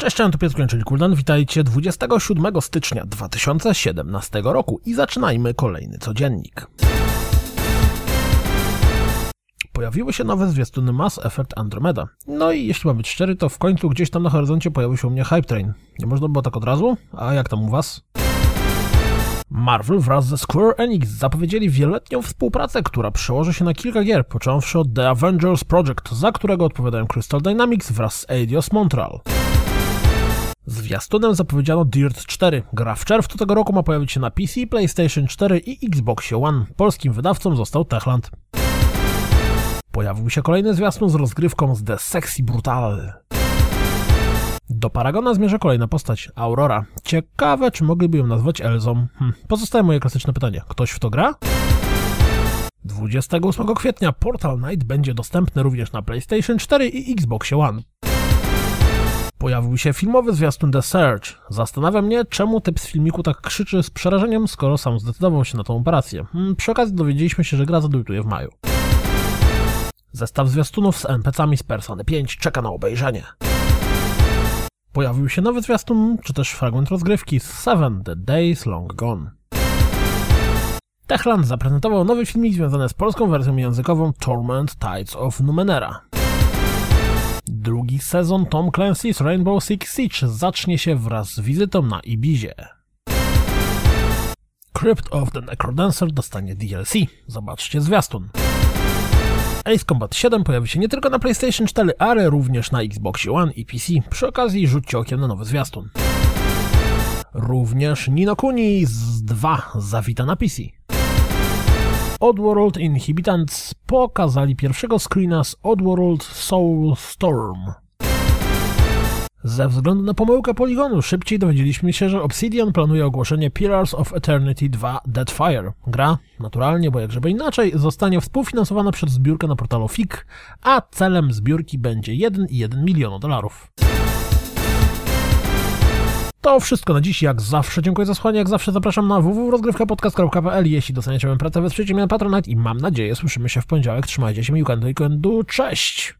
Cześć, to Piotr czyli Kuldan. Witajcie 27 stycznia 2017 roku i zaczynajmy kolejny codziennik. Pojawiły się nowe zwiastuny Mass Effect Andromeda. No i jeśli mam być szczery, to w końcu gdzieś tam na horyzoncie pojawił się u mnie Hype Train. Nie można było tak od razu? A jak tam u was? Marvel wraz ze Square Enix zapowiedzieli wieloletnią współpracę, która przełoży się na kilka gier, począwszy od The Avengers Project, za którego odpowiadają Crystal Dynamics wraz z Eidos Montreal. Zwiastunem zapowiedziano Dirt 4. Gra w czerwcu tego roku ma pojawić się na PC, PlayStation 4 i Xbox One. Polskim wydawcą został Techland. Pojawił się kolejny zwiastun z rozgrywką z The Sexy Brutal. Do Paragona zmierza kolejna postać, Aurora. Ciekawe, czy mogliby ją nazwać Elzą. Hm. Pozostaje moje klasyczne pytanie. Ktoś w to gra? 28 kwietnia Portal Knight będzie dostępny również na PlayStation 4 i Xbox One. Pojawił się filmowy zwiastun The Search. Zastanawia mnie, czemu typ z filmiku tak krzyczy z przerażeniem, skoro sam zdecydował się na tą operację. Hmm, przy okazji dowiedzieliśmy się, że gra zadebiutuje w maju. Zestaw zwiastunów z NPC-ami z Persony 5 czeka na obejrzenie. Pojawił się nowy zwiastun, czy też fragment rozgrywki z Seven The Days Long Gone. Techland zaprezentował nowy filmik związany z polską wersją językową Torment Tides of Numenera. Drugi sezon Tom Clancy's Rainbow Six Siege zacznie się wraz z wizytą na Ibizie. Crypt of the Necrodancer dostanie DLC. Zobaczcie zwiastun. Ace Combat 7 pojawi się nie tylko na PlayStation 4, ale również na Xbox One i PC. Przy okazji rzućcie okiem na nowy zwiastun. Również Nino Kuni z 2 zawita na PC. Oddworld Inhabitants pokazali pierwszego screena z Oddworld Soul Storm. Ze względu na pomyłkę poligonu szybciej dowiedzieliśmy się, że Obsidian planuje ogłoszenie Pillars of Eternity 2 Deadfire. Gra, naturalnie, bo jak żeby inaczej, zostanie współfinansowana przez zbiórkę na portalu FIG, a celem zbiórki będzie 1,1 miliona dolarów. To wszystko na dziś, jak zawsze dziękuję za słuchanie, jak zawsze zapraszam na www.rozgrywkapodcast.pl Jeśli doceniacie moją pracę, wesprzyjcie mnie na Patronite i mam nadzieję słyszymy się w poniedziałek. Trzymajcie się, miłka, do cześć!